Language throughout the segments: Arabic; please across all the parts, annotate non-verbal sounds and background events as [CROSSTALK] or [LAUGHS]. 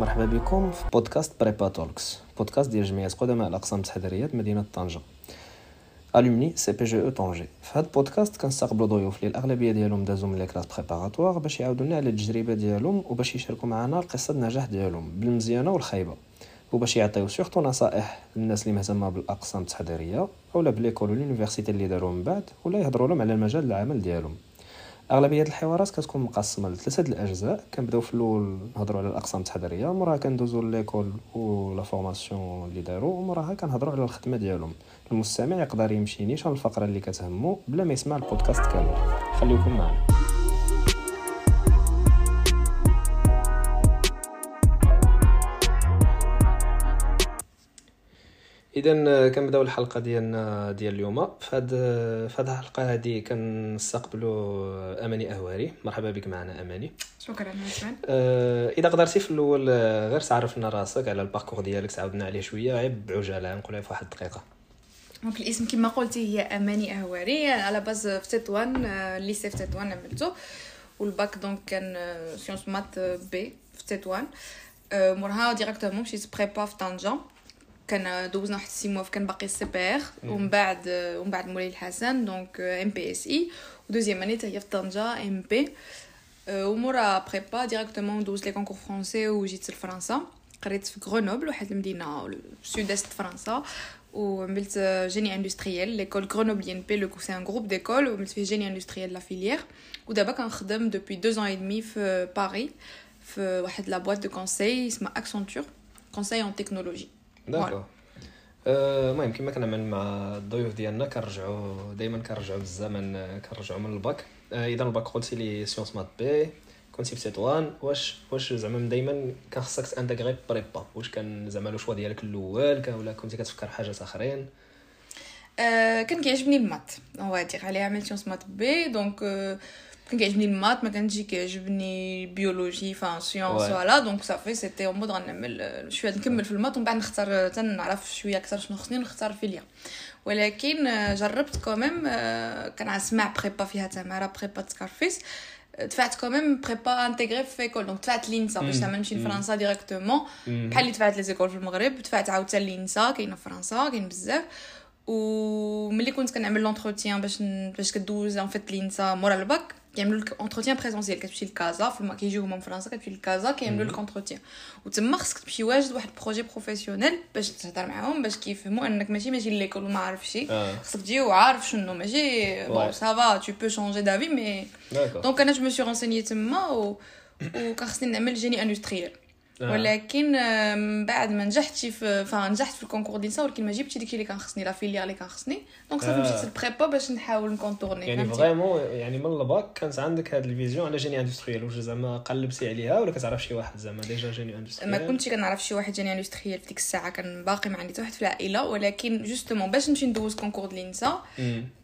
مرحبا بكم في بودكاست Prépa Talks. بودكاست ديال جمعية قدماء الأقسام التحضيريه مدينة طنجة. Alumni CPGE Tanger في هذا البودكاست كنستقبلوا ضيوف اللي الاغلبيه ديالهم دازوا من les classes préparatoires باش يعاودوا لنا على التجربة ديالهم وباش يشاركوا معنا القصة النجاح ديالهم بالمزيانة والخايبة. وباش يعطيو surtout نصائح للناس اللي مهتمة بالأقسام التحضيرية اولا ب l'école و l'université اللي داروا من بعد ولا يهضروا لهم على المجال العمل ديالهم. أغلبية الحوارات كتكون مقسمة لثلاثة الأجزاء. كنبدأو في الأول نهضروا على الأقسام التحضيرية موراها كندوزو l'école ولا formation اللي داروا وموراها كنهضروا على الخدمة ديالهم. المستمع يقدر يمشي نيشان الفقرة اللي كتهمو بلا ما يسمع البودكاست كامل. خليكم معنا. اذا كنبدأو الحلقة ديالنا ديال اليوم. في هاد في هاد الحلقة هذه كنستقبلوا أماني أهواري. مرحبا بك معنا أماني. شكرا عثمان إذا قدرتي في الأول آه، غير تعرف لنا راسك على ال parcours ديالك تعاودنا عليه شوية. غير بعجالة نقولها في واحد الدقيقة. donc الاسم كما قلتي هي أماني أهواري. à la base في تطوان lycée في تطوان عملته وال bac donc كان sciences maths B في تطوان موراها directement مشيت prépa في طنجه كان دوزنا واحد six mois كان باقي ال CPR ومن بعد ومن بعد مولاي الحسن donc MPSI. و deuxième année هي في طنجة MP. ومورا prépa directement دوز les concours français وجيت لفرنسا قريت في Grenoble واحد المدينة sud-est فرنسا وعملت génie industriel l'école Grenoble INP لو c'est un groupe d'écoles وعملت فيه génie industriel la filière ودابا كنخدم depuis deux ans et demi في باري في واحد la boîte de conseil اسمها Accenture conseil en technologie D'accord المهم كما كنعمل مع الضيوف ديالنا كنرجعوا دائما كنرجعوا بالزمن كنرجعوا من الباك. اذا الباك قلتي لي sciences maths B كنتي في تطوان واش واش زعما دائما كان خصك ت intégrer prépa؟ واش كان زعما le choix ديالك الأول؟ ولا كنتي كتفكر حاجات آخرين؟ أه كان كيعجبني ال maths. هو دير عليها عملت sciences maths B donc أه كان كيعجبني ال maths ما كانش كيعجبني biologie enfin sciences voilà donc صافي c'était en mode غنعمل شوية نكمل في ال maths ومن بعد نختار تنعرف شوية أكثر شنو خصني نختار filière ولكن جربت quand même كان اسمع prépa فيها تماره prépa des sacrifices دفعت quand même prépa intégrée في école donc دفعت ل INSA باش زعما نمشي لفرنسا directement بحال اللي دفعت les écoles في المغرب دفعت عاوتاني ل INSA كاينة في فرنسا كاين بزاف وملي كنت كنعمل l'entretien باش باش كدوز ان فيت لينسا مورا الباك كيعملوا لك اونتروتيان بريزونسيال كتمشي لكازا فما كيجيو هما من فرنسا كتمشي لكازا كيعملوا لك اونتروتيان وتما خصك تمشي واجد واحد بروجي بروفيسيونيل باش تهضر معاهم باش كيفهموا انك ماشي ماشي ليكول وما عارف شي خصك تجي وعارف شنو ماشي بون سافا تو بو شونجي دافي مي دونك انا جو مو سي رونسيني تما و وكان خصني نعمل جيني اندستريال ولكن من بعد ما نجحت في فنجحت في الكونكور ديال ولكن ما جبتش داكشي اللي كان خصني لا فيليير اللي كان خصني donc صافي مشيت لل prépa باش نحاول ن contourner يعني vraiment يعني من الباك كانت عندك هاد ال vision على génie industriel واش زعما قلبتي عليها ولا كتعرف شي واحد زعما déjà génie industriel؟ ما كنتش كنعرف شي واحد génie industriel في ديك الساعة كان باقي ما عندي حتى واحد في العائلة ولكن justement باش نمشي ندوز concours ديال l'INSA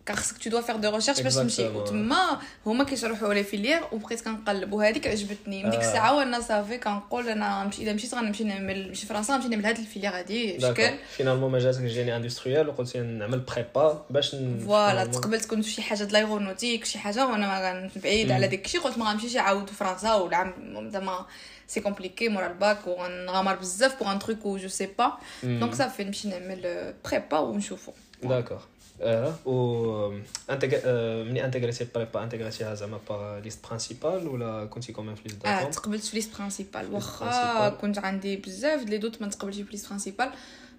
كان خصك tu dois faire des recherches باش تمشي. وتما هما كيشرحوا les filières وبقيت كنقلب. وهذيك عجبتني. من ديك الساعة وأنا صافي كنقول أنا نمشي إذا مشيت غنمشي نعمل نمشي فرنسا غنمشي نعمل هاد ال filière هادي. شكل Finalement ما جاتك génie industriel وقلتي نعمل prépa باش voilà تقبلت كنت شي حاجة د l'aéronautique شي حاجة وأنا بعيد على داك الشيء. قلت ما غنمشيش نعاود فرنسا ولا زعما c'est compliqué مورا الباك وغنغامر بزاف pour un truc où je sais pas donc صافي نمشي نعمل prépa ونشوفو. D'accord اه و انتج مني انتغريتي بريبا انتغريتيها زعما باغ ليست برينسيبال ولا كنتي كومين في ليست اه تقبلت في ليست برينسيبال واخا كنت عندي بزاف لي دوت ما تقبلتش في ليست برينسيبال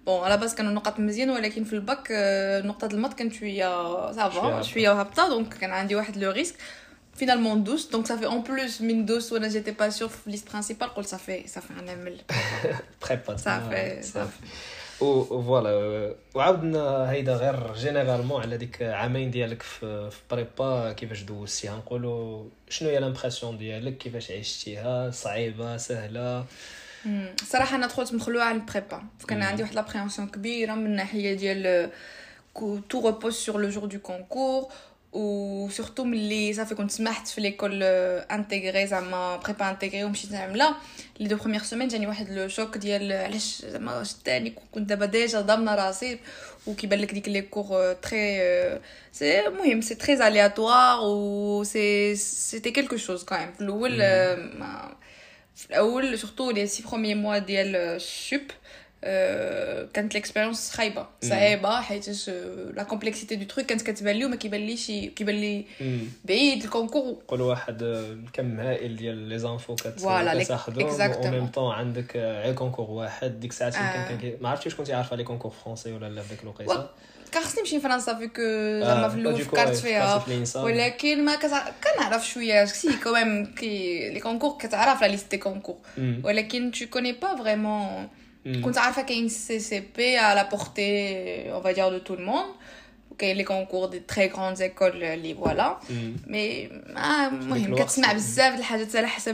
بون على باس كانوا النقط مزيان ولكن في الباك نقطه المات كانت شويه صافا شويه هابطه دونك كان عندي واحد لو ريسك finalement douce donc ça fait en plus من douce وانا j'étais pas sur liste principale قلت صافي صافي غنعمل [LAUGHS] بريبا صافي صافي و فوالا وعاودنا هيدا غير جينيرالمون على ديك عامين ديالك في في بريبا كيفاش دوزتيها؟ نقولوا شنو هي l'impression ديالك؟ كيفاش عشتيها؟ صعيبة؟ سهلة؟ صراحة أنا دخلت مخلوعة على ال prépa كان عندي واحد l'appréhension كبيرة من الناحيه ديال tout repose sur le jour du concours و surtout ملي صافي كنت سمحت في l'école intégrée زعما prépa intégrée ومشيت نعملها les deux premières semaines جاني واحد le choc ديال علاش زعما شتاني كنت دابا ديجا ضامنه راسي وكيبان لك ديك les cours très c'est مهم c'est très aléatoire و c'est c'était quelque chose كاين في الأول في الأول surtout les six premiers mois ديال ال sup كانت l'expérience خايبه صعيبه حيت la complexité de trucs كانت كتبان لي وما كيبان ليش كيبان لي بعيد ال concours قول واحد كم هائل ديال les infos كتاخذهم أو ميم طون عندك غير concours واحد ديك الساعات كان ما عرفتش كنتي عارفه les concours français ولا لا في ديك الوقيته كان خصني نمشي لفرنسا فيكو زعما في الأول فكرت فيها. ولكن ما كنعرف شوية c'est quand même que les concours كتعرف la liste des concours ولكن tu connais pas vraiment Mm. Quand tu as une CCP à la portée, on va dire, de tout le monde, okay, les concours des très grandes écoles, euh, les voilà. Mm. Mais, ah, moi, je me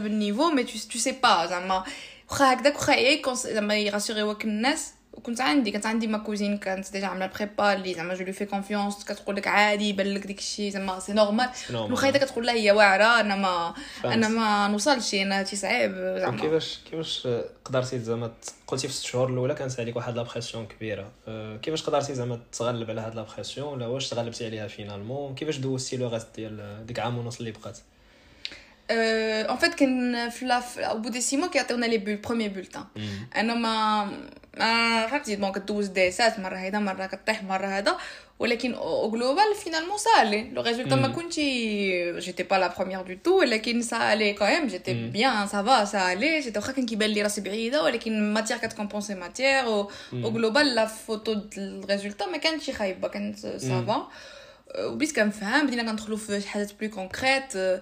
le niveau, mais tu, tu sais pas. Quand rassurez-vous que وكنت عندي كانت عندي ma cousine كانت déjà عاملة prépa اللي زعما je lui fais confiance كتقول لك عادي يبان لك داكشي زعما c'est normal وخايته كتقول لها هي واعرة أنا ما أنا ما نوصلش أنا هادشي صعيب زعما. كيفاش كيفاش قدرتي زعما قلتي في الست شهور الأولى كانت عليك واحد la pression كبيرة. أه، كيفاش قدرتي زعما تغلب على هاد la pression ولا واش تغلبتي عليها finalement كيفاش دوزتي le reste ديال ديك عام ونص اللي بقات؟ en fait كان في au bout des six mois كيعطيونا لي بروميي بولتان انا ما ما فهمتي بون كدوز ديسات مره هيدا مره كطيح مره هذا ولكن او جلوبال فينالمون سالي لو ريزولتا ما كنتي جيتي با لا بروميير دو تو ولكن سالي كويم جيتي بيان سافا سالي جيتي واخا كان كيبان لي راسي بعيده ولكن ماتير كتكومبونسي ماتير او جلوبال لا فوتو الريزولتا ما كانتش خايبه كانت سافا وبديت كنفهم بدينا كندخلو في حاجات بلو كونكريت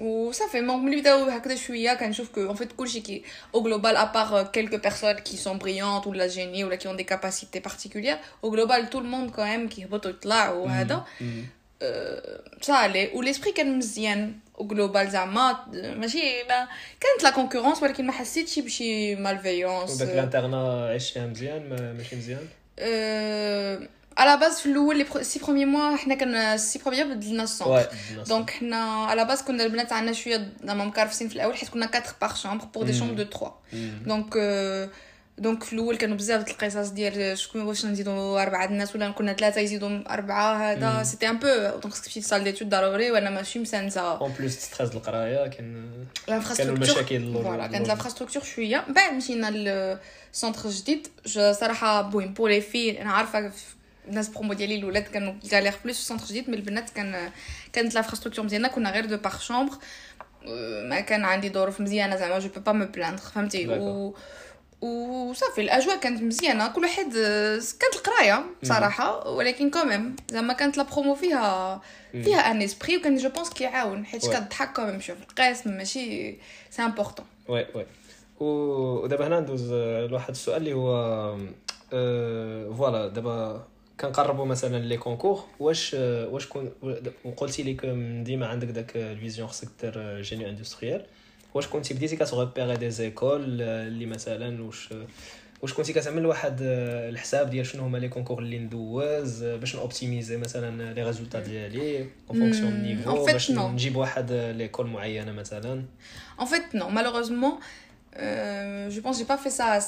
وصافي donc ملي بداو هكذا شوية كنشوف qu'en fait كلشي كي au global à part quelques personnes qui sont brillantes ولا جيني ولا qui ont des capacités particulières au global tout le monde quand même كيهبط ويطلع وهذا صالي و l'esprit كان مزيان au global زعما ماشي ما كانت la concurrence ولكن ما حسيتش بشي malveillance وداك ال internat عشتيها مزيان ماشي مزيان à la base في الأول les six premiers mois حنا كان six premiers بدلنا ال centre donc حنا à la base كنا البنات عندنا شوية زعما مكرفسين في الأول حيت كنا 4 par chambre pour des chambres de 3 donc donc في الأول كانوا بزاف القصص ديال شكون واش نزيدو اربعه الناس ولا كنا ثلاثة يزيدو اربعه هذا c'était un peu donc خصك تمشي ل salle d'étude ضروري وأنا ماشي مسانسه اون plus stress القرايه كان كانوا المشاكل voilà كانت l'infrastructure شوية بعد مشينا لل centre جديد صراحة bien pour les filles أنا عارفه الناس برومو ديالي الاولاد كانوا galèrent plus في centre جديد من البنات كان كانت l'infrastructure مزيانة كنا غير deux par chambre ما كان عندي ظروف مزيانة زعما je peux pas me plaindre فهمتي؟ و وصافي الأجواء كانت مزيانة كل واحد كانت القراية بصراحه ولكن quand même زعما كانت la promo فيها فيها un esprit وكان je pense كيعاون حيت كتضحك quand même شوف القسم ماشي c'est important oui oui ودابا هنا ندوز لواحد السؤال اللي هو voilà دابا كنقربوا مثلا les concours واش واش كون وقلتي لك ديما عندك داك ال vision خصك دير génie industriel واش كنتي بديتي كت repérer des écoles اللي مثلا واش واش كنتي كتعمل واحد الحساب ديال شنو هما les concours اللي ندوز باش ن optimiser مثلا les résultats ديالي en fonction niveau باش نجيب واحد l'école معينة مثلا. en fait non malheureusement je pense j'ai pas fait ça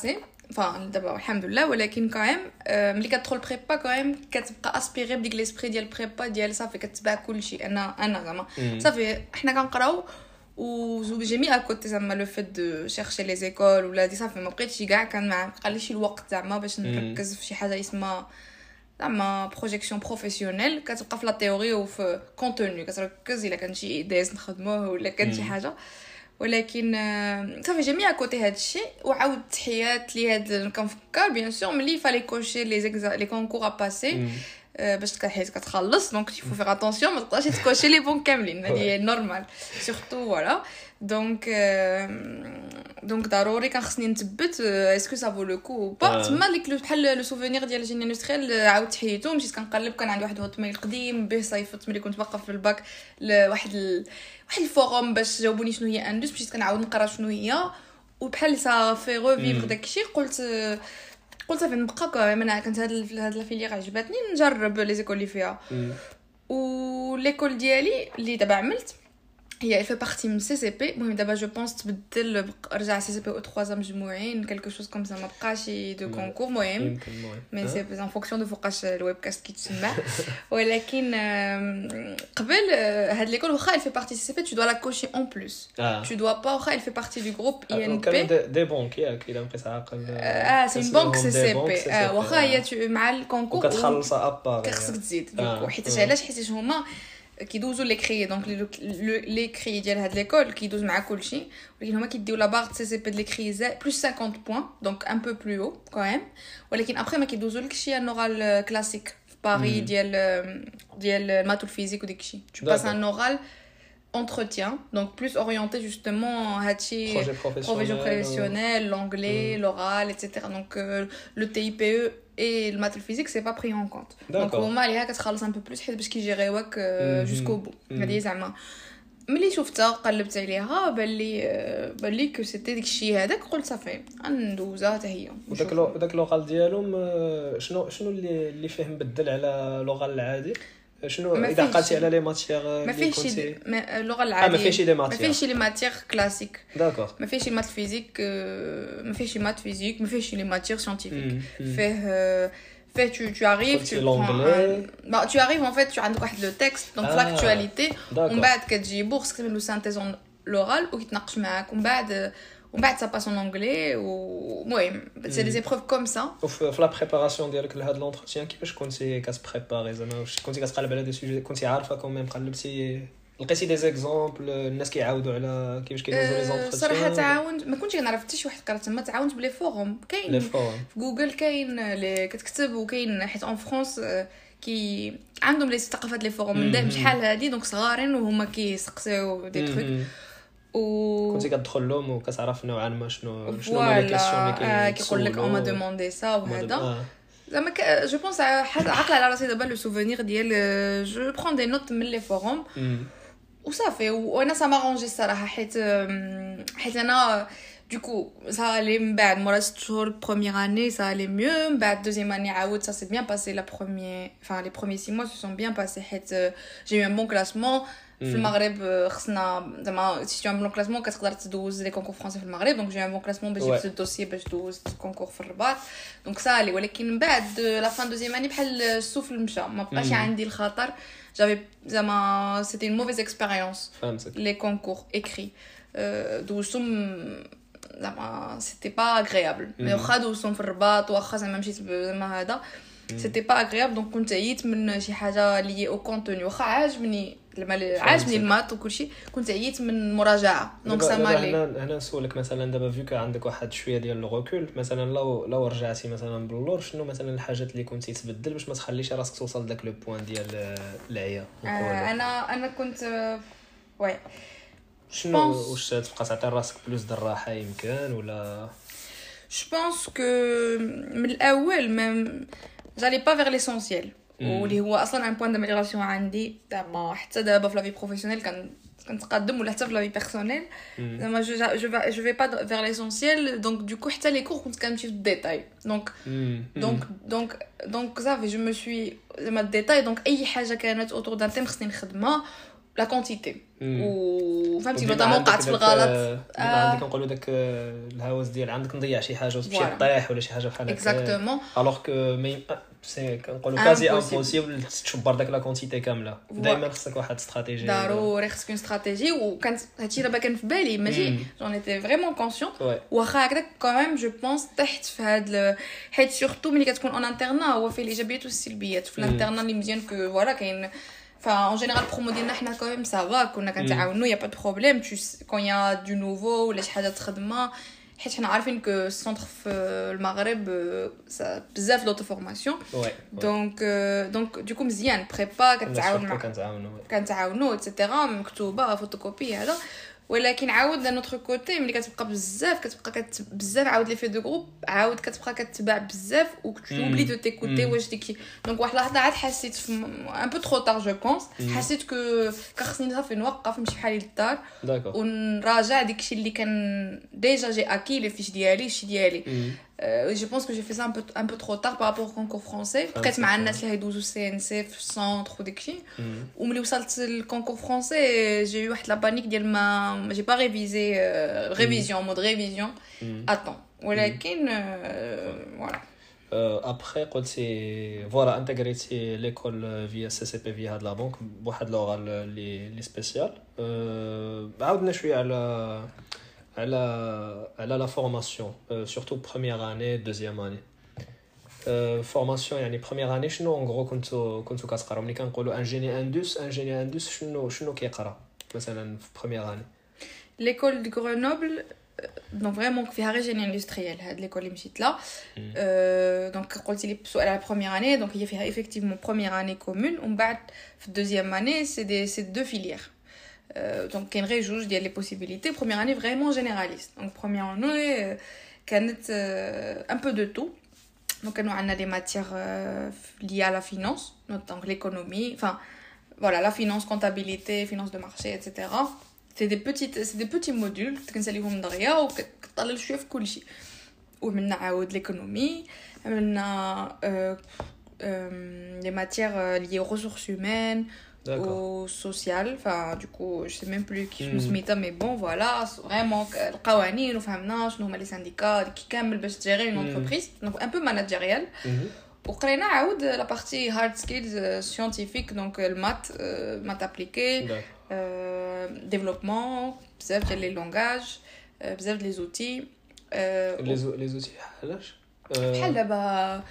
aussi enfin d'abord alhamdoulilah ولكن quand même ملي كتدخل prépa quand même كتبقى aspiré بديك l'esprit ديال prépa ديال صافي كتبع كلشي أنا أنا زعما صافي حنا كنقراو و j'ai mis à côté زعما le fait de chercher les écoles ولا دي صافي ما بقيتش كاع كان ما بقاليش الوقت زعما باش نركز في شي حاجة اسمها زعما projection professionnelle كتبقى في la théorie وفي contenu كتركز الا كان شي ايديز نخدموه ولا كان شي حاجة ولكن صافي j'ai mis à côté هذا الشيء وعاود تحيات لي هاد كنفكر bien sûr ملي fallait cocher les exa les concours à passer باش حيت كتخلص. donc il faut faire attention ما تقدرش ت cocher les banques كاملين. هادي normal surtout voilà donc donc ضروري كان خصني نثبت est-ce que ça vaut le coup pas تما ديك بحال le souvenir ديال ال génie industriel عاود تحيتو مشيت كنقلب كان عندي واحد ال Hotmail قديم به صيفط ملي كنت باقا في الباك لواحد ال... واحد ال forum باش جاوبوني شنو هي indus. مشيت كنعاود نقرا شنو هي. وبحال ça fait revivre داكشي قلت قلت صافي نبقى كاع أنا كانت هاد هاد la filière عجبتني نجرب les écoles اللي فيها. و l'école ديالي اللي دابا عملت هي elle fait partie من CCP المهم دابا je pense تبدل رجع CCP أو 3 مجموعين quelque chose comme ça ما بقاش deux concours المهم mais c'est en fonction de فوقاش ال webcast كيتسمع ولكن قبل هاد ليكول واخا elle fait partie سي سي بي tu dois la cocher en plus. Tu dois pas واخا elle fait partie du groupe INP دي بونك ياك الا بقيت عاقل آه سي بونك سي سي بي واخا هي مع الكونكور وكتخلصها ابار خصك تزيد حيت علاش حيت هما كيدوزو لي كري دونك لي كري ديال هاد ليكول كيدوز مع كلشي ولكن هما كيديو لا بار سي سي بي دي كري بلس 50 بوين دونك ان بو بلو او كوام ولكن ابخي ما كيدوزو لكشي ان اورال كلاسيك في باري ديال ديال الماتو الفيزيك وديكشي تو باس ان اورال entretien, donc plus orienté justement à projet professionnel, professionnel l'anglais, l'oral, etc. Donc euh, le TIPE et le maths physique c'est pas pris en compte donc au moment اللي كتخلص un peu plus حيت باش كيجيريوك jusqu'au bout هذه زعما ملي شفتها قلبت عليها بان لي بان لي كو سيتي داك الشيء هذاك قلت صافي غندوزها حتى هي وداك وداك لوغال ديالهم شنو شنو اللي اللي فيه مبدل على لوغال العادي شنو؟ إذا عقلتي على les matières ما فيهش l'oral العاديه ما فيهش les matières ما فيهش les matières classiques d'accord ما فيهش maths physique ما فيهش maths physique ما فيهش les matières scientifiques فيه fait tu, tu arrives tu prends un... bah, tu arrives en fait tu عندك واحد le texte donc في l'actualité ومن بعد كتجيبو خصك تعمل له synthèse l'oral وكيتناقش معاك ومن بعد ومن بعد ça passe en anglais ومهم c'est des épreuves comme ça وفي la préparation ديالك لهاد l'entretien كيفاش كنتي كتبريباري زعما واش كنتي كتقلب على des sujets كنتي عارفه quand même قلبتي لقيتي des exemples الناس كيعاودوا على كيفاش كيدوزوا les entretiens صراحة تعاونت ما كنتش كنعرف حتى شي واحد قرا تما تعاونت ب les forums كاين في جوجل كاين اللي كتكتب وكاين حيت en France كي عندهم لي ثقافات les forums من شحال هادي donc صغارين وهما كيسقسيو des trucs و كنتي كتدخل لهم وكتعرف نوعا ما شنو شنو هما لي كيسيون اللي كيقول لك اون دوموندي سا وهذا زعما جو بونس عقل على راسي دابا لو سوفونير ديال جو برون دي نوت من لي فوروم وصافي وانا سا مارونجي الصراحه حيت حيت انا دوكو ça allait من بعد مورا ست شهور première année ça allait mieux من بعد deuxième année عاود ça s'est bien passé la première enfin les premiers six mois se sont bien passés حيت j'ai eu un bon classement في المغرب خصنا زعما سي تو بون كلاسمون كتقدر تدوز لي كونكور فرونسي في المغرب. دونك جي ان بون كلاسمون باش جبت الدوسي باش دوز كونكور في الرباط. donc ça allait ولكن من بعد la fin deuxième année بحال السفل مشى ما بقاش عندي الخطر جافي زعما c'était une mauvaise expérience les concours écrits دوزتهم زعما c'était pas agréable mais واخا دوزتهم في الرباط واخا زعما مشيت زعما هذا c'était pas agréable donc كنت عييت من شي حاجة لي أو كونتوني واخا عاجبني لما عاجبني ال maths وكل شيء كنت عييت من المراجعه donc ça m'allait هنا هنا نسولك مثلا دابا فيو عندك واحد شوية ديال ال recul مثلا لو لو رجعتي مثلا باللور شنو مثلا الحاجات اللي كنتي تبدل باش ما تخليش راسك توصل لذاك le point ديال العيا؟ آه أنا أنا كنت oui شنو واش تبقى تعطي راسك plus de الراحه يمكن ولا؟ je pense que من الأول ما j'allais pas vers l'essentiel واللي هو أصلا un point d'amélioration عندي زعما حتى دابا في la vie professionnelle كان كنتقدم ولا حتى في la vie personnelle زعما je je vais pas vers l'essentiel donc du coup حتى les cours كنت كنمشي في ال détails donc donc donc donc صافي je me suis زعما ال détails donc أي حاجة كانت autour d'un thème خصني نخدمها. la quantité وفهمتي notamment وقعت في الغلط. عندك نقولوا داك الهوس ديال عندك نضيع شي حاجة وتمشي طيح ولا شي حاجة بحال هكا. exactement alors que c'est كنقولوا quasi impossible تشبر داك la quantité كامله دائما خصك واحد استراتيجيه ضروري خصك une stratégie وكانت هادشي دابا كان في بالي ماشي j'en étais vraiment conscient واخا هكذاك quand même je pense طحت في هاد حيت surtout ملي كتكون en internat هو فيه الايجابيات والسلبيات في ال internat اللي مزيان que voilà كاين En général, promo ديالنا حنا ça va كنا كنتعاونوا pas de problème. Tu quand il y a du nouveau ولا شي حاجة تخدمها حيت حنا عارفين que ال centres في المغرب بزاف l'auto-formation donc donc du coup مزيان prépa كنتعاون مع كنتعاونوا et cetera مكتوبه فوتوكوبي هذا ولكن عاود l'autre côté ملي كتبقى بزاف كتبقى كت بزاف عاود l'effet de groupe عاود كتبقى كتباع بزاف و t'oublies de t'écouter واش ديك donc واحد اللحظه عاد حسيت un peu trop tard je pense حسيت que كخصني صافي نوقف نمشي بحالي للدار ونراجع داكشي اللي كان déjà j'ai acquis les fiches ديالي الشي ديالي. Euh, je pense que j'ai fait ça un peu, un peu trop tard par rapport au concours français. Peut-être مع الناس اللي هيدوزو سي ان سي في السونتر وداك الشيء وملي وصلت للكونكور فرونسي جي يو واحد لا بانيك ديال ما جي با ريفيزي ريفيزيون مود ريفيزيون اتون ولكن فوالا ابخي قلتي فوالا انتغريتي ليكول فيا سي سي بي في هاد لا بونك بواحد لوغا لي لي سبيسيال عاودنا شويه على elle a, elle a la formation, euh, surtout première année, deuxième année. Euh, formation يعني première année شنو en gros كنتو كنتو كتقراو ملي كنقولوا انجيني اندوس انجيني اندوس شنو شنو كيقرا مثلا في première année l'école de Grenoble donc vraiment فيها غير génie industriel هاد l'école اللي مشيت لها donc قلتي لي سؤال على première année donc هي فيها effectivement première année commune ومن بعد في deuxième année c'est des c'est deux filières euh, donc كاين غير جوج ديال لي بوسيبيليتي première année vraiment généraliste donc première année كانت un peu de tout donc nous on a des matières liées à la finance donc l'économie enfin voilà la finance comptabilité finance de marché etc c'est des petites c'est des petits modules كنساليهم دغيا وكطلع شويه في كل شيء ومنا عاود l'économie عملنا les matières liées aux ressources humaines au social enfin du coup je sais même plus qui je me suis mais bon voilà vraiment القوانين وفهمنا شنو هما les syndicats كي كامل باش تجيري une entreprise donc un peu managérial وقرينا عاود la partie hard skills scientifique donc le maths maths appliqué développement بزاف ديال les langages بزاف les outils les outils علاش بحال دابا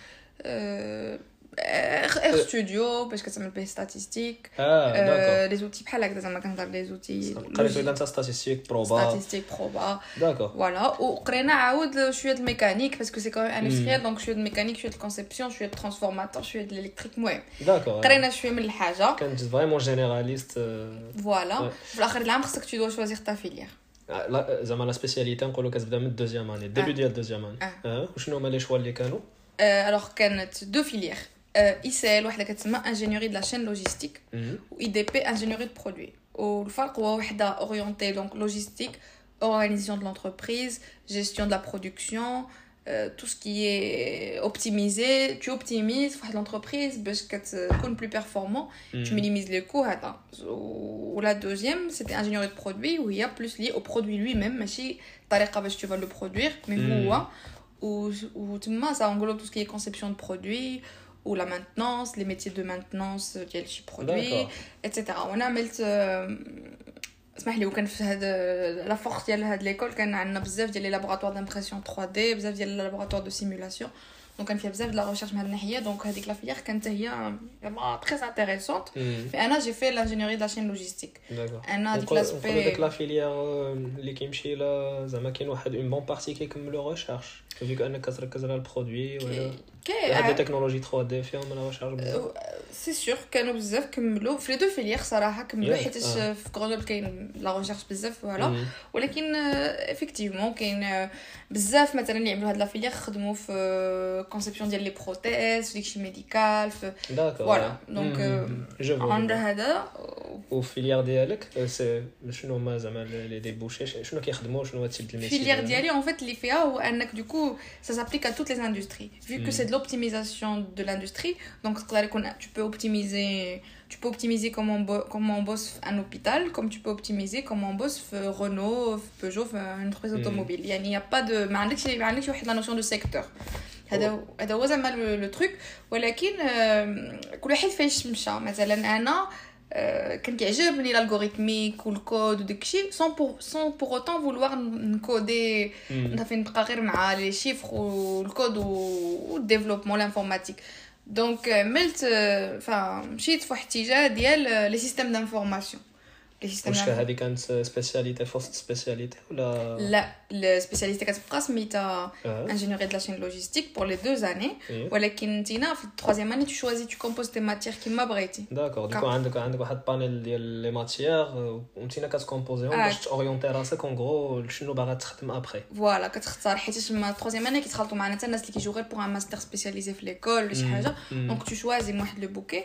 R Studio باش كتعمل به statistiques آه les outils بحال هكذا زعما كنهضر les outils قريتو اذا انت statistiques proba statistiques proba d'accord voilà وقرينا عاود شوية ال mécanique parce que c'est qu'en industriel donc شوية الميكانيك شوية ال conception شوية د transformateurs شوية ال électrique المهم d'accord قرينا شوية من الحاجة كانت vraiment généraliste voilà في الآخر العام خصك tu dois choisir ta filière زعما la spécialité نقولوا كتبدا من ال deuxième année début ديال ال deuxième année وشنو هما les choix اللي كانوا alors كانت deux filières ICL واحدة كتسمى ingénierie de la chaîne logistique ou IDP ingénierie de produits والفرق هو وحدة orientée donc logistique organisation de l'entreprise gestion de la production euh, tout ce qui est optimisé tu optimises l'entreprise باش كتكون plus performant tu minimises les coûts هذا ou la deuxième c'était ingénierie de produits où il y a plus lié au produit lui-même ماشي الطريقة باش tu vas le produire mais هو ou تما ça englobe tout ce qui est conception de produits ou la maintenance, les métiers de maintenance ديال شي برودوي etc. وانا عملت اسمح لي وكان في هذا لا فورس ديال هاد ليكول كان عندنا بزاف ديال لي لابوراتوار دامبرسيون 3 دي بزاف ديال لي لابوراتوار دو سيمولاسيون دونك كان فيها بزاف د لا ريشيرش من هاد الناحيه دونك هذيك لا فيليير كانت هي فريمون تري انتريسونت مي انا جي في لانجينيوري دو لا شين لوجيستيك انا ديك لاسبي ديك لا فيليير اللي كيمشي لا زعما كاين واحد اون بون بارتي كيكملوا ريشيرش فيك انك كتركز على البرودوي ولا هاد التكنولوجي 3 دي فيهم لا ريشيرش سي سور كانوا بزاف كملوا في لي دو فيليير صراحة كملوا حيت في كرونوبل كاين لا ريشيرش بزاف فوالا ولكن افيكتيفمون كاين بزاف مثلا اللي عملوا هاد la filière خدموا في conception ديال les prothèses داكشي médical voilà donc عند هذا و filière ديالك شنو هما زعما les débouchés شنو كيخدموا شنو هاد ال filière ديالي en fait اللي فيها هو انك دوكو ça s'applique à toutes les industries vu que c'est de l'optimisation de l'industrie donc tu peux optimiser tu peux optimiser comment on, comment on bosse un hôpital comme tu peux optimiser comment on bosse Renault Peugeot une entreprise automobile il n'y a pas de ما عندكش ما عندكش واحد la notion de secteur هذا هذا هو زعما لو تروك ولكن كل واحد فاش مشى مثلا انا كان كيعجبني الالغوريثميك والكود وداكشي سون بور سون بور اوتون فولوار نكودي نصافي نبقى غير مع لي شيفر والكود والديفلوبمون لانفورماتيك دونك عملت فمشيت في واحد الاتجاه ديال لي سيستيم دانفورماسيون لي سيستيم واش هذه كانت سبيسياليتي فوسط سبيسياليتي ولا لا السبيسياليتي كتبقى سميتها انجينيوري دو لا شين لوجيستيك بور لي دو زاني ولكن انت في التروازيام اني تو شوازي تو كومبوز تي ماتيير كيما بغيتي داكور ديكو عندك عندك واحد بانيل ديال لي ماتيير وانت كتكومبوزيهم باش تورينتي راسك اون غرو شنو باغا تخدم ابخي فوالا كتختار حيت ما التروازيام اني كيتخلطوا معنا حتى الناس اللي كيجيو غير بوغ ان ماستر سبيسياليزي في ليكول ولا شي حاجه دونك تو شوازي واحد لو بوكي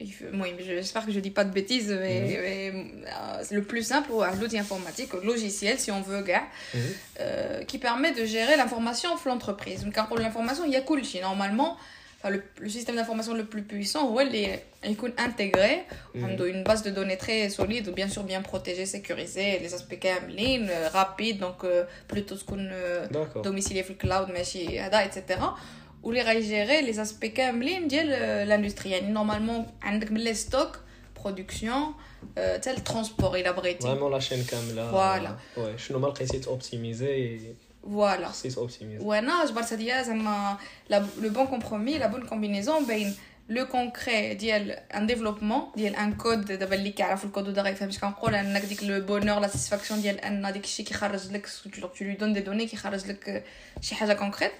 Oui, j'espère que je dis pas de bêtises, mais, mm -hmm. mais euh, le plus simple, ouais, l'outil informatique, logiciel, si on veut, gars, mm -hmm. euh, qui permet de gérer l'information de l'entreprise. Car pour l'information, il y a cool. Normalement, enfin, le, le, système d'information le plus puissant, ouais, il est, intégré, mm -hmm. une base de données très solide, bien sûr bien protégée, sécurisée, les aspects quand même lean, rapide, donc euh, plutôt ce qu'on euh, domicilié le cloud, etc ou les gérer les aspects كاملين ديال l'industrie يعني normalement عندك من les stocks production حتى الترونسبور الا بغيتي فريمون لا شين كامله فوالا وي شنو ما لقيتي توبتيميزي فوالا خصيت اوبتيميزي وانا جبرت هادي زعما لو بون كومبرومي لا بون كومبينيزون بين لو كونكري ديال ان ديفلوبمون ديال ان كود دابا اللي كيعرف الكود ودغيا يفهم اش كنقول انك ديك لو بونور لا ساتيسفاكسيون ديال ان داك الشيء كيخرج لك تو لو دون دي دوني كيخرج لك شي حاجه كونكريت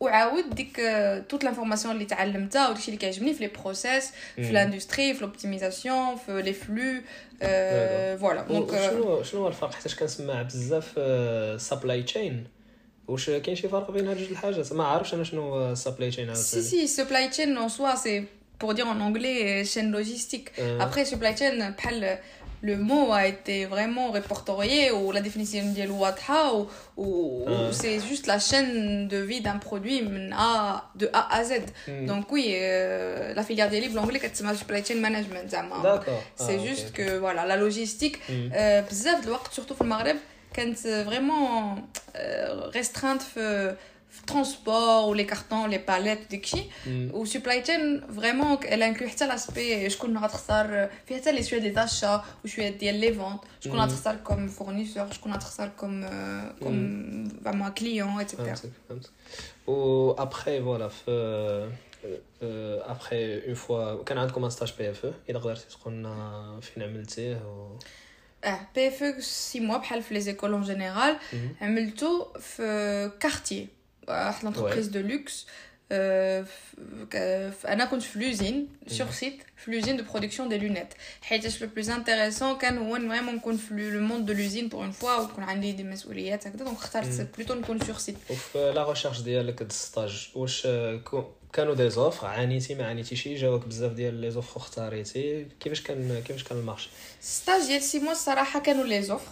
وعاود ديك توت لانفورماسيون اللي تعلمتها وداكشي اللي كيعجبني في لي بروسيس في لاندستري في لوبتيميزاسيون في لي فلو فوالا دونك شنو شنو هو الفرق حيت كنسمع بزاف سابلاي تشين واش كاين شي فرق بين هاد جوج الحاجات ما عارفش انا شنو سابلاي تشين سي سي سابلاي تشين اون سوا سي pour dire en anglais chaîne logistique. Après, supply chain, le mot a été vraiment répertorié ou la définition de Watha ou, ou, c'est juste la chaîne de vie d'un produit A, de A à Z. Mm. Donc oui, euh, la filière des livres, l'anglais, c'est supply chain management. C'est ah, juste okay. que voilà, la logistique, mm. euh, surtout au Maghreb, quand vraiment euh, restreinte transport ou les cartons les palettes داكشي و supply chain vraiment elle inclut حتى لاسبي شكون غتختار فيها حتى لي سويه دي زاشا وشويه ديال لي فونت شكون غتختار كوم فورنيسور شكون غتختار كوم كوم فما كليون ايتترا و ابخي فوالا في ابخي اون فوا كان عندكم ان ستاج بي اف اذا قدرتي تقول لنا فين عملتيه و اه بي اف 6 موا بحال في لي زيكول اون جينيرال عملتو في كارتيer واحد لونتربريز دو لوكس أنا كنت في لوزين سور سيت في لوزين دو برودكسيون دي لونيت حيتاش لو بلوز انتريسون كان هو فريمون نكون في لو موند دو لوزين بور اون فوا ويكون عندي دي مسؤوليات هكذا. دونك اخترت بلوتو نكون سور سيت وفي لا ريشيرش ديالك هاد الستاج واش كانوا دي زوفر عانيتي؟ ما عانيتيش؟ جاوك بزاف ديال لي زوفر اختاريتي. كيفاش كان كيفاش كان المارشي؟ ستاج ديال سي موا الصراحه كانوا لي زوفر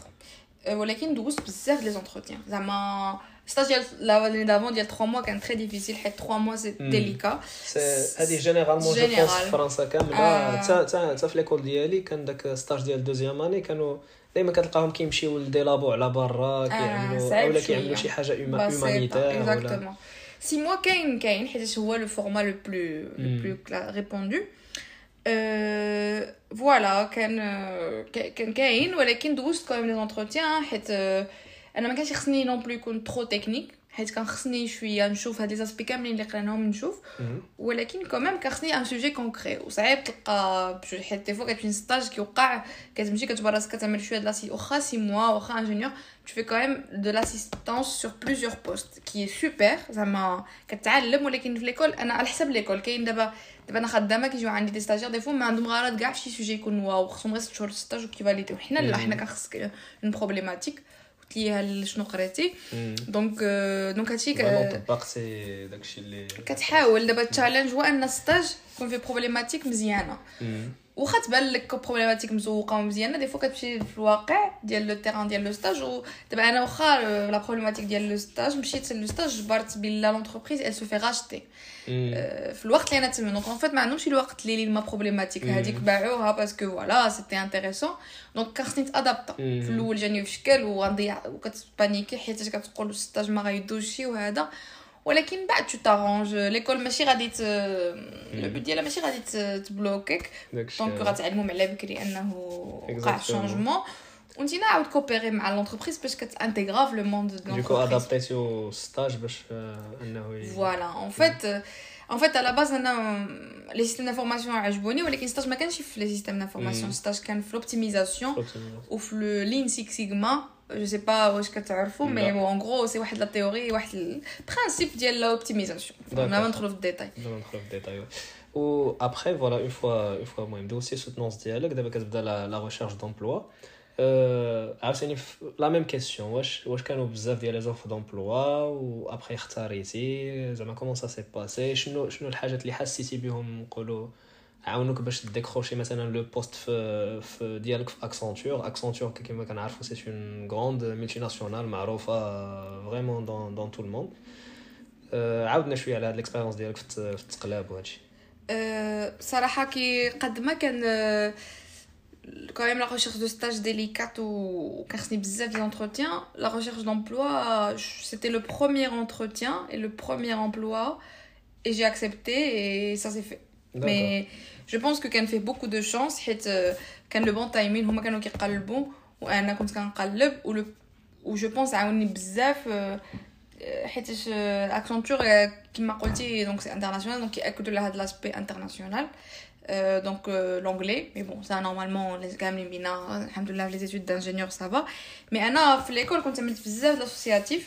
ولكن دوزت بزاف لي زونتروتيان زعما stage l'année d'avant il y a 3 mois quand très difficile 3 mois c'est mm. délicat c'est هذه généralement je pense في فرنسا كامله حتى حتى في ليكول ديالي كان داك ستاج ديال دوزيام اني كانوا دائما كتلقاهم كيمشيو لديلابو على برا كيعملوا اولا كيعملوا شي حاجه هيومانيتير ولا سي موا كاين كاين حيت هو لو فورما لو بلو لو بلو ريبوندو فوالا كان كان كاين ولكن دوزت كاين لي زونتروتيان حيت أنا ما كانش خصني نون بلو يكون ترو تكنيك حيت كان خصني شوية نشوف هاد لي زاسبي كاملين اللي قريناهم نشوف. ولكن كوميم كان خصني ان سوجي كونكري وصعيب تلقى حيت des fois كتمشي stage كيوقع كتمشي كتبار راسك كتعمل شوية د l'assist واخا six mois واخا ingénieur tu fais quand même de l'assistance sur plusieurs postes qui est super. زعما كتعلم ولكن في l'école أنا على حسب l'école كاين دابا دابا أنا خدامة كيجيو عندي des stagiaires des fois ما عندهم غرض كاع فشي sujet يكون واو. خصهم غير 6 شهور stage وكي valid يو حنا لا حنا كان خصك une problématique ليها شنو قريتي؟ donc donc هادشي طبقتي داكشي اللي كتحاول. دابا ال challenge هو أن stage يكون فيه problématique مزيانة. واخا تبان لك problématique مزوقة ومزيانة des fois كتمشي في الواقع ديال le terrain ديال le stage ودابا أنا واخا la problématique ديال le stage مشيت le stage جبرت بلا l'entreprise elle se fait racheter في الوقت اللي أنا تما. donc en fait ما عندهمش الوقت اللي ما problématique هذيك باعوها parce que voilà c'était intéressant donc كان خصني نت adapt ا في الأول جاني في شكل وغنضيع وكت panique ي حيت كتقول ال stage ما غيدوزش وهذا. ولكن بعد تو تارونج ليكول ماشي غادي لو بوت ديالها ماشي غادي تبلوكيك دونك غتعلمهم على بكري انه وقع شونجمون وانت عاود كوبيري مع لونتربريز باش كتانتيغرا في لو موند دو دوكو ادابتيتيو ستاج باش انه فوالا اون فيت ان فيت على باز انا لي سيستيم دانفورماسيون عجبوني ولكن ستاج ما كانش في لي سيستيم دانفورماسيون ستاج كان في لوبتيميزاسيون وفي لو لين سيك سيغما جو سي با واش كتعرفوا مي ان غرو سي واحد لا تيوري واحد البرانسيب ديال لاوبتيميزاسيون ما ندخلوا في الديتاي ندخلوا في الديتاي و ابخي فوالا اون فوا اون فوا المهم دوسي سوتونس ديالك دابا كتبدا لا ريشيرش دومبلوا عاوتاني لا ميم كيسيون واش واش كانوا بزاف ديال لي زوف دومبلوا و ابخي اختاريتي زعما كومون سا سي باسي شنو شنو الحاجات اللي حسيتي بهم نقولوا عاونوك باش تديكروشي مثلا لو بوست في في ديالك في اكسنتور اكسنتور كيما كنعرفوا سي اون غروند ملتي ناسيونال معروفه فريمون دون دون تو الموند عاودنا شويه على هاد الاكسبيريونس ديالك في التقلاب وهادشي صراحه كي قد ما كان quand même la recherche de stage délicate ou خصني بزاف دي entretiens la recherche d'emploi c'était le premier entretien et le premier emploi et j'ai accepté et ça s'est fait mais je pense que كان fait beaucoup de chance حيت كان le bon timing هما كانوا كيقلبوا وانا كنت كنقلب و و جو بونس عاوني بزاف حيت اكسنتور كما قلتي دونك سي انترناسيونال دونك كياكدوا على هذا لاسبي انترناسيونال donc l'anglais mais bon ça normalement les gammes les mina alhamdoulilah les études d'ingénieur ça va mais انا في l'école كنت عملت بزاف l'associatif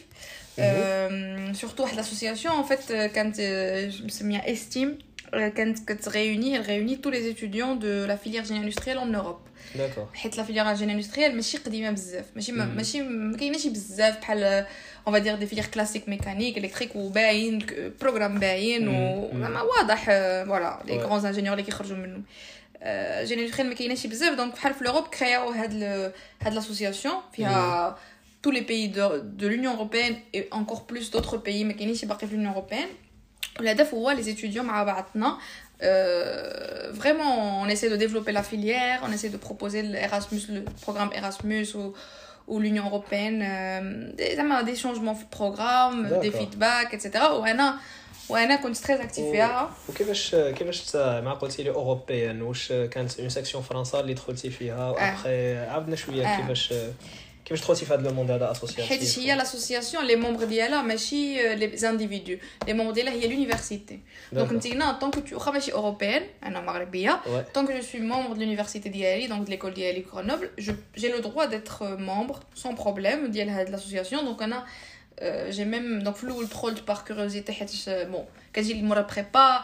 surtout واحد l'association en fait كانت مسميه estime كانت كتغيوني elle réunit tous les étudiants de la filière génie industrielle en Europe داكور حيت لا فيليير جيني اندستريال ماشي قديمه بزاف ماشي ماشي ما كايناش بزاف بحال اون فادير دي فيليير كلاسيك ميكانيك الكتريك وباين بروغرام باين وزعما واضح فوالا لي غران انجينيور اللي كيخرجوا منه جيني اندستريال ما كايناش بزاف دونك بحال في لوروب كرياو هاد هاد لاسوسياسيون فيها tous les pays de, de l'Union européenne et encore plus d'autres pays ما كاينينش باقي في l'Union européenne والهدف هو les étudiants مع بعضنا Euh, vraiment, on essaie de développer la filière, on essaie de proposer l'Erasmus, le programme Erasmus ou, ou l'Union européenne, euh, des, des changements de programme, des feedbacks, etc. وانا وانا كنت très actif فيها وكيفاش كيفاش مع قلتي لي اوروبيان واش كانت اون سيكسيون فرنسا اللي دخلتي فيها وابخي عاودنا شويه كيفاش كيفاش دخلتي في هذا الموند هذا اسوسياسيون حيت هي لاسوسياسيون لي مومبر ديالها ماشي لي زانديفيدو لي مومبر ديالها هي لونيفرسيتي دونك انت هنا طونك تو واخا ماشي اوروبيان انا مغربيه طونك جو سوي مومبر دو لونيفرسيتي ديالي دونك ليكول ديالي كرونوبل جي لو دروا ديتر مومبر سون بروبليم ديال هاد لاسوسياسيون دونك انا جي ميم دونك في الاول دخلت باغ كيوريوزيتي حيت بون كتجي المورا بريبا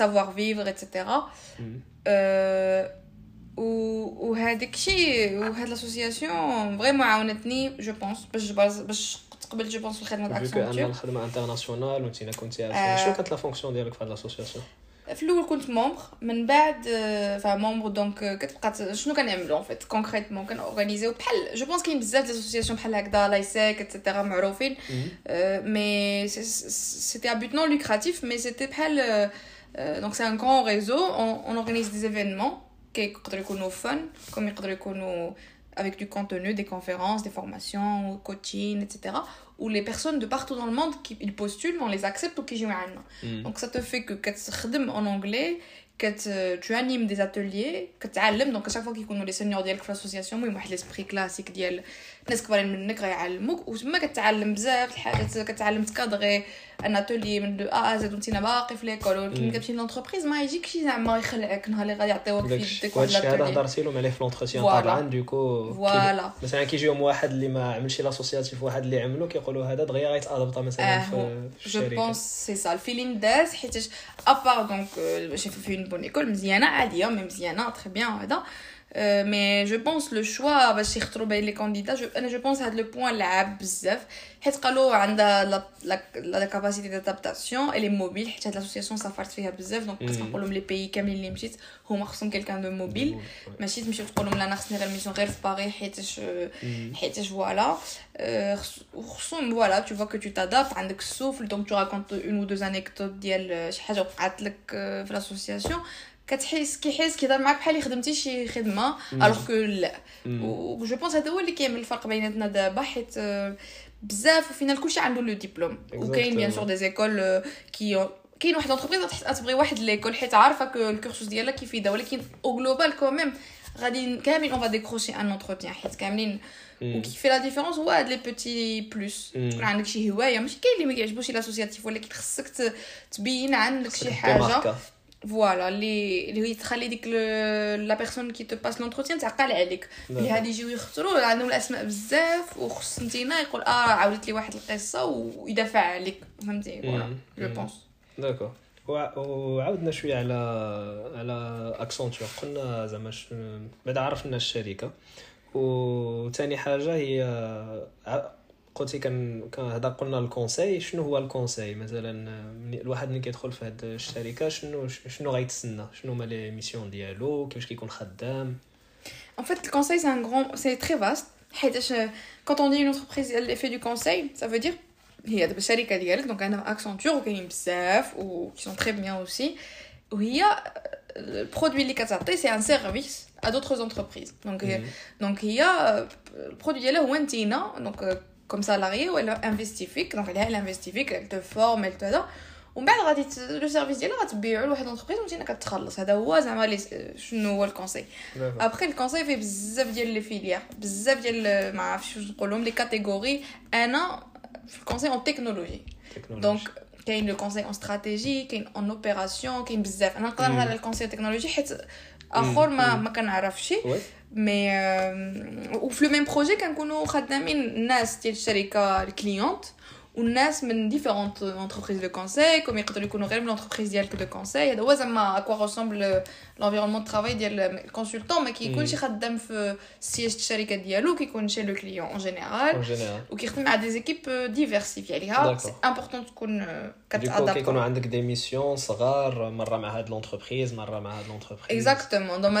savoir-vivre, etc. Mm. Euh, وهذاك الشيء وهاد لاسوسياسيون فريمون عاونتني جو بونس باش باش تقبل جو بونس في الخدمة تاع اكسنتور أن الخدمة انترناسيونال وانت كنتي شنو كانت لا فونكسيون ديالك في هاد لاسوسياسيون في الأول كنت مومبر من بعد فا مومبر دونك كتبقى شنو كنعملوا ان فيت كونكريتمون كنورغانيزيو بحال جو بونس كاين بزاف دي اسوسياسيون بحال هكذا لايسيك اتسيتيرا معروفين. مي سيتي ا بوت نون لوكراتيف مي سيتي بحال donc c'est un grand réseau on, on organise des événements qui يقدروا fun comme يقدروا يكونوا avec du contenu des conférences des formations coaching etc où les personnes de partout dans le monde qui ils postulent on les accepte ou qui jouent mm. donc ça te fait que كتخدم en anglais que tu animes des ateliers كتعلم donc à chaque fois كيكونوا les seniors ديالك في l'association المهم واحد l'esprit classique ديال ناس كبارين منك غيعلموك وتما كتعلم بزاف الحاجات كتعلم تكادغي ان اتولي من دو ا زد وانت باقي في ليكول ولكن كتمشي لونتربريز ما يجيكش زعما يخلعك نهار اللي غادي يعطيوك في يدك واحد الشيء هذا هضرتي لهم عليه في لونتروتيان طبعا دوكو فوالا. مثلا كيجيهم واحد اللي ما عملش لاسوسياتيف واحد اللي عملو كيقولوا هذا دغيا غيتادبط مثلا في الشركة. جو بونس سي سا الفيلين داز حيت ابار دونك باش في اون بون ايكول مزيانة عادية مي مزيانة تري بيان هذا. Euh, mais je pense le choix باش يختاروا بين les candidats أنا je pense هاد le point لعب بزاف. حيت قالوا عندها la capacité d'adaptation elle est mobile حيت هاد l'association سافرت فيها بزاف donc كنت نقول لهم les pays كاملين اللي مشيت هما خصهم quelqu'un de mobile ماشي تمشي تقول لهم لا أنا خصني غير mission غير في باغي حيتاش حيتاش voilà خصهم voilà tu vois que tu t'adaptes عندك ال souffle donc tu racontes une ou deux anecdotes ديال شي حاجة وقعت لك في l'association كتحس كيحس كيهضر معاك بحال خدمتي شي خدمة alors que لا. و je pense هذا هو اللي كيعمل الفرق بيناتنا دابا حيت بزاف وفينا كلشي عنده le diplôme. وكاين bien sûr des écoles qui كاين واحد l'entreprise تبغي واحد l'école حيت عارفة que ال cursus ديالها كيفيدها ولكن au global quand même غادي كاملين on va décrocher un entretien حيت كاملين. وكي في la différence هو هاد les petits plus تكون عندك شي هواية ماشي كاين اللي ما كيعجبوش l'associatif ولكن خصك تبين عندك شي حاجة. voilà اللي اللي هي تخلي ديك la personne qui te passe l'entretien تعقل عليك اللي هادي يجيو يختاروا عندهم الاسماء بزاف وخص نتينا يقول آه عاودت لي واحد القصة ويدافع عليك فهمتي voilà je pense d'accord وعاودنا شوية على على Accenture قلنا زعما بعد عرفنا الشركة وثاني حاجة هي قلتي كان هذا قلنا الكونساي شنو هو الكونساي مثلا الواحد ملي كيدخل في هذه الشركه شنو شنو غيتسنى شنو هما لي ميسيون ديالو كيفاش كيكون خدام En fait, le conseil, c'est un grand... C'est très vaste. Quand on dit une entreprise, elle fait du conseil, ça veut dire... هي دابا الشركه ديالك دونك انا اكسنتور وكاينين بزاف و qui sont très bien aussi وهي البرودوي اللي كتعطي سي ان سيرفيس ا دوطخ entreprises دونك دونك هي البرودوي ديالها هو نتينا دونك كوم سالاري ولا investi فيك donc عليها investi فيك elle te forme elle te ومن بعد غادي le service ديالها غتبيعو لواحد l'entreprise وانت كتخلص هذا هو زعما شنو هو ال conseil après ال conseil فيه بزاف ديال les filières بزاف ديال ما عرفتش واش نقولهم les catégories أنا في ال conseil en technologie donc كاين le conseil en stratégie كاين en opérations كاين بزاف أنا نقدر على ال conseil technologie حيت اخر ما ما كنعرفش مي وفي لو ميم بروجي كنكونوا خدامين الناس ديال الشركه الكليونت والناس من ديفيرونت انتربريز دو كونساي كوم يقدروا يكونوا غير من لونتربريز ديالك دو كونساي هذا هو زعما اكوا ريسومبل لونفيرونمون دو ترافاي ديال الكونسلتون ما كيكونش خدام في سياج الشركه ديالو كيكون شي لو كليون اون جينيرال وكيخدم مع دي زيكيب ديفيرسيفي عليها سي امبورطون تكون كتادابت كيكونوا عندك دي ميسيون صغار مره مع هاد لونتربريز مره مع هاد لونتربريز اكزاكتومون دون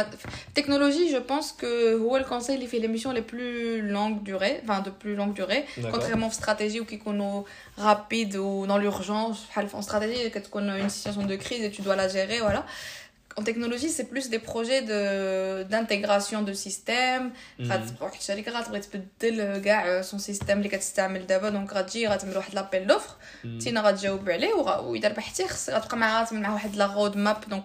التكنولوجي جو بونس كو هو الكونساي اللي فيه لي ميسيون لي بلو لونغ دوري enfin de plus longue durée contrairement في استراتيجي وكيكونوا rapide ou dans l'urgence en stratégie quand on a une situation de crise et tu dois la gérer voilà en technologie c'est plus des projets d'intégration de systèmes mm -hmm. son système les quatre systèmes d'abord donc l'appel d'offre tu n'auras déjà oublié ou il a pas été la roadmap donc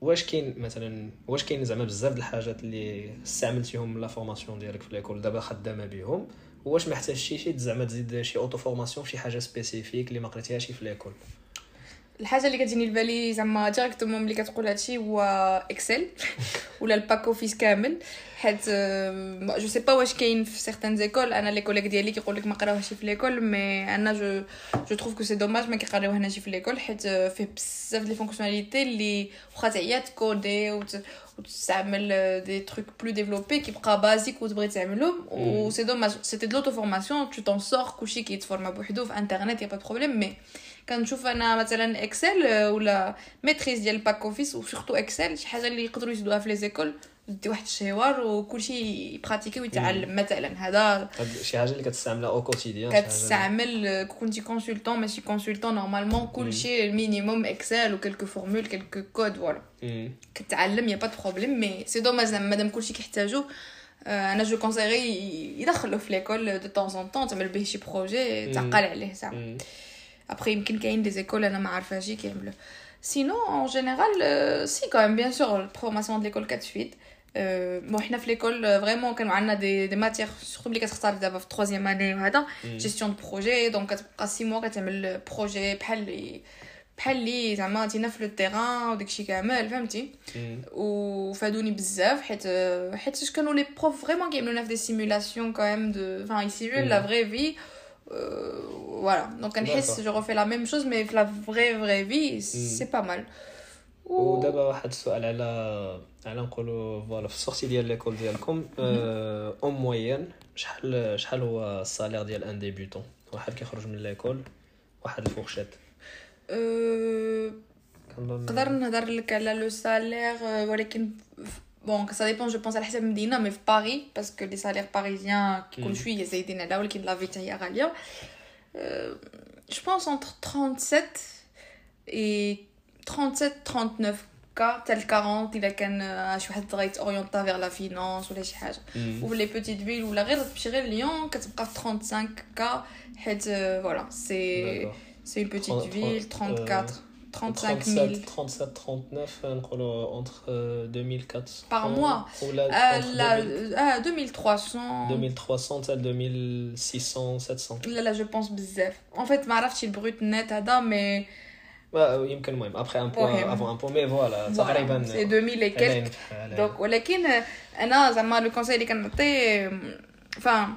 واش كاين مثلا واش كاين زعما بزاف د الحاجات اللي استعملتيهم la formation ديالك في l'école دابا خدامة بهم واش ما احتاجتيش زعما تزيد شي auto-formation شي حاجة spécifique اللي ما قريتيهاش في l'école الحاجة اللي كتجيني لبالي زعما directement ملي كتقول هادشي هو Excel [LAUGHS] ولا ال pack Office كامل. حيت je sais pas واش كاين في certaines écoles أنا les collègues ديالي كيقول لك ما قراوهاش في l'école mais أنا je je trouve que c'est dommage ما كيقراوهناش في l'école حيت فيه بزاف les fonctionnalités اللي واخا تعيا تcoder وتستعمل des trucs plus développés كيبقى basique وتبغي تعملهم و c'est dommage c'était de l'auto-formation tout en sûr كلشي كي تformer بوحدو في انترنت y a pas problème mais كنشوف أنا مثلا Excel ولا maîtrise ديال ال pack Office و surtout Excel شي حاجة اللي يقدروا يزيدوها في les écoles dès واحد الشهوار وكلشي ي pratiquer ويتعلم. مثلا هذا شي حاجة اللي كتستعملها au quotidien كتستعمل كنتي consultante ماشي consultante normalement كلشي ال minimum Excel و quelques formules quelques codes voilà كتعلم يا با دو بروبليم مي سي دوماج زعما مادام كلشي كيحتاجو أنا جو كونسيغي يدخلو في ليكول دو طون ان طون تعمل به شي بروجي تعقل عليه زعما ابخي يمكن كاين دي زيكول أنا ما عارفاش كيعملوا سينو اون جينيرال سي كان بيان سور البروماسيون ديال ليكول كتفيد بون حنا في ليكول فريمون كانوا عندنا دي دي ماتيغ سورتو ملي كتختار دابا في تروازيام اني وهذا جيستيون دو بروجي دونك كتبقى سي موا كتعمل بروجي بحال بحال لي زعما تينا في لو تيران وداكشي كامل فهمتي وفادوني بزاف حيت حيت كانوا لي بروف فريمون كيعملونا في دي سيمولاسيون كاين دو فان يسيمول لا فري في Euh, voilà. Donc, je refais la même chose, mais la vraie, vraie vie, c'est pas mal. ودابا واحد السؤال على على نقولوا فوالا في السورتي ديال ليكول ديالكم اون موين شحال شحال هو السالير ديال ان ديبيوتون واحد كيخرج من ليكول واحد الفورشيت نقدر نهضر لك على لو سالير ولكن بون سا ديبون جو بونس على حسب المدينة مي في باري باسكو لي سالير باريزيان كيكون شوية زايدين على ولكن لا فيتا هي غاليه جو بونس انتر 37 اي 37 39 كا تال 40 الا كان شي واحد غايت اورينتا فيغ لا فينانس ولا شي حاجه و لي بوتيت فيل ولا غير تمشي غير ليون كتبقى في 35 كا حيت فوالا سي سي اون بوتيت فيل 34 35 000. 37, 39, entre 2400. Par mois là, euh, la, euh, 2300. 2300, 2600, 700. Là, là, je pense bzef. En fait, ما عرفتش البروت نت هذا mais يمكن المهم ابخي ان بوان افون ان بوان مي فوالا تقريبا سي 2000 اي كيلك دونك ولكن انا زعما لو كونساي اللي كنعطي enfin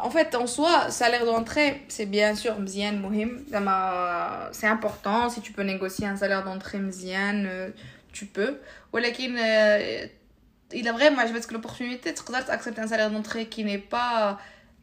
en fait, en soi, salaire d'entrée, c'est bien sûr mzien mohim. C'est important. Si tu peux négocier un salaire d'entrée mzien, euh, tu peux. ولكن il a vraiment je pense que l'opportunité تقدر accepter un salaire d'entrée qui n'est pas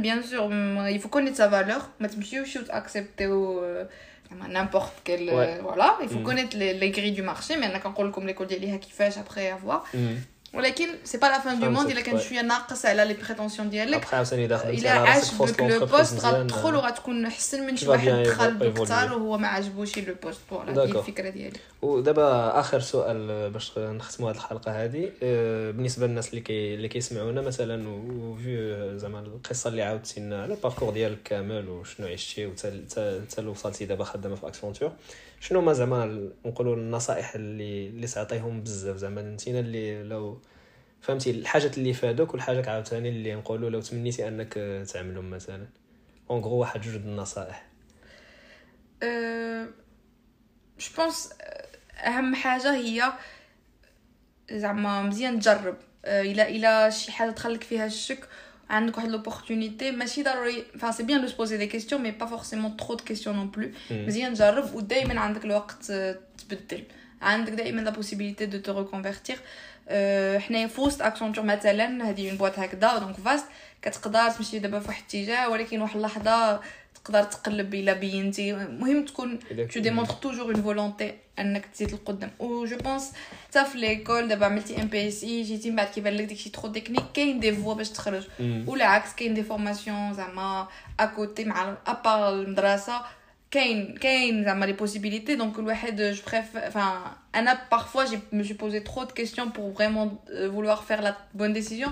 bien sûr il faut connaître sa valeur. Mais accepter euh, n'importe quel euh, voilà. Il faut mm. connaître les, les, grilles du marché. Mais on a quand même comme l'école d'Eli après avoir. Mm. ولكن c'est pas la fin du monde إلا كان شوية ناقص على les prétentions ديالك إلا عاجبك le poste غتدخل وغتكون احسن من شي واحد دخل بكثار وهو ما عجبوش le poste voilà هي الفكرة ديالي. ودابا آخر سؤال باش نختموا هذه الحلقة هذه بالنسبة للناس اللي كي اللي كيسمعونا مثلا و vu زعما القصة اللي عاودتي لنا على ال parcours ديالك كامل وشنو عشتي وتا وصلتي دابا خدامة في Accenture شنو ما زعما نقولوا النصائح اللي اللي تعطيهم بزاف زعما. نتينا اللي لو فهمتي الحاجات اللي فادوك والحاجات عاوتاني اللي نقولوا لو تمنيتي أنك تعملهم مثلا. en gros واحد جوج النصائح. أه... pense أهم حاجة هي زعما مزيان تجرب. الا إلا شي حاجة دخلك فيها الشك عندك واحد l'opportunité ماشي ضروري. فا c'est bien de se poser des questions mais pas forcément trop de questions non plus مزيان تجرب ودائما عندك الوقت تبدل. عندك دائما la possibilité de te reconvertir حنايا في وسط Accenture مثلا هذه une boîte هكذا donc vaste كتقدر تمشي دابا في واحد الاتجاه ولكن واحد اللحظة تقدر تقلب الا بينتي المهم تكون تو ديمونتر توجور اون فولونتي انك تزيد لقدام و جو بونس حتى في ليكول دابا عملتي ام بي اس اي جيتي من بعد كيبان لك داكشي ترو تكنيك كاين دي فوا باش تخرج والعكس كاين دي فورماسيون زعما اكوتي مع ابار المدرسه كاين كاين زعما لي بوسيبيليتي دونك الواحد جو بريف enfin انا parfois je me suis posé trop de questions pour vraiment vouloir faire la bonne décision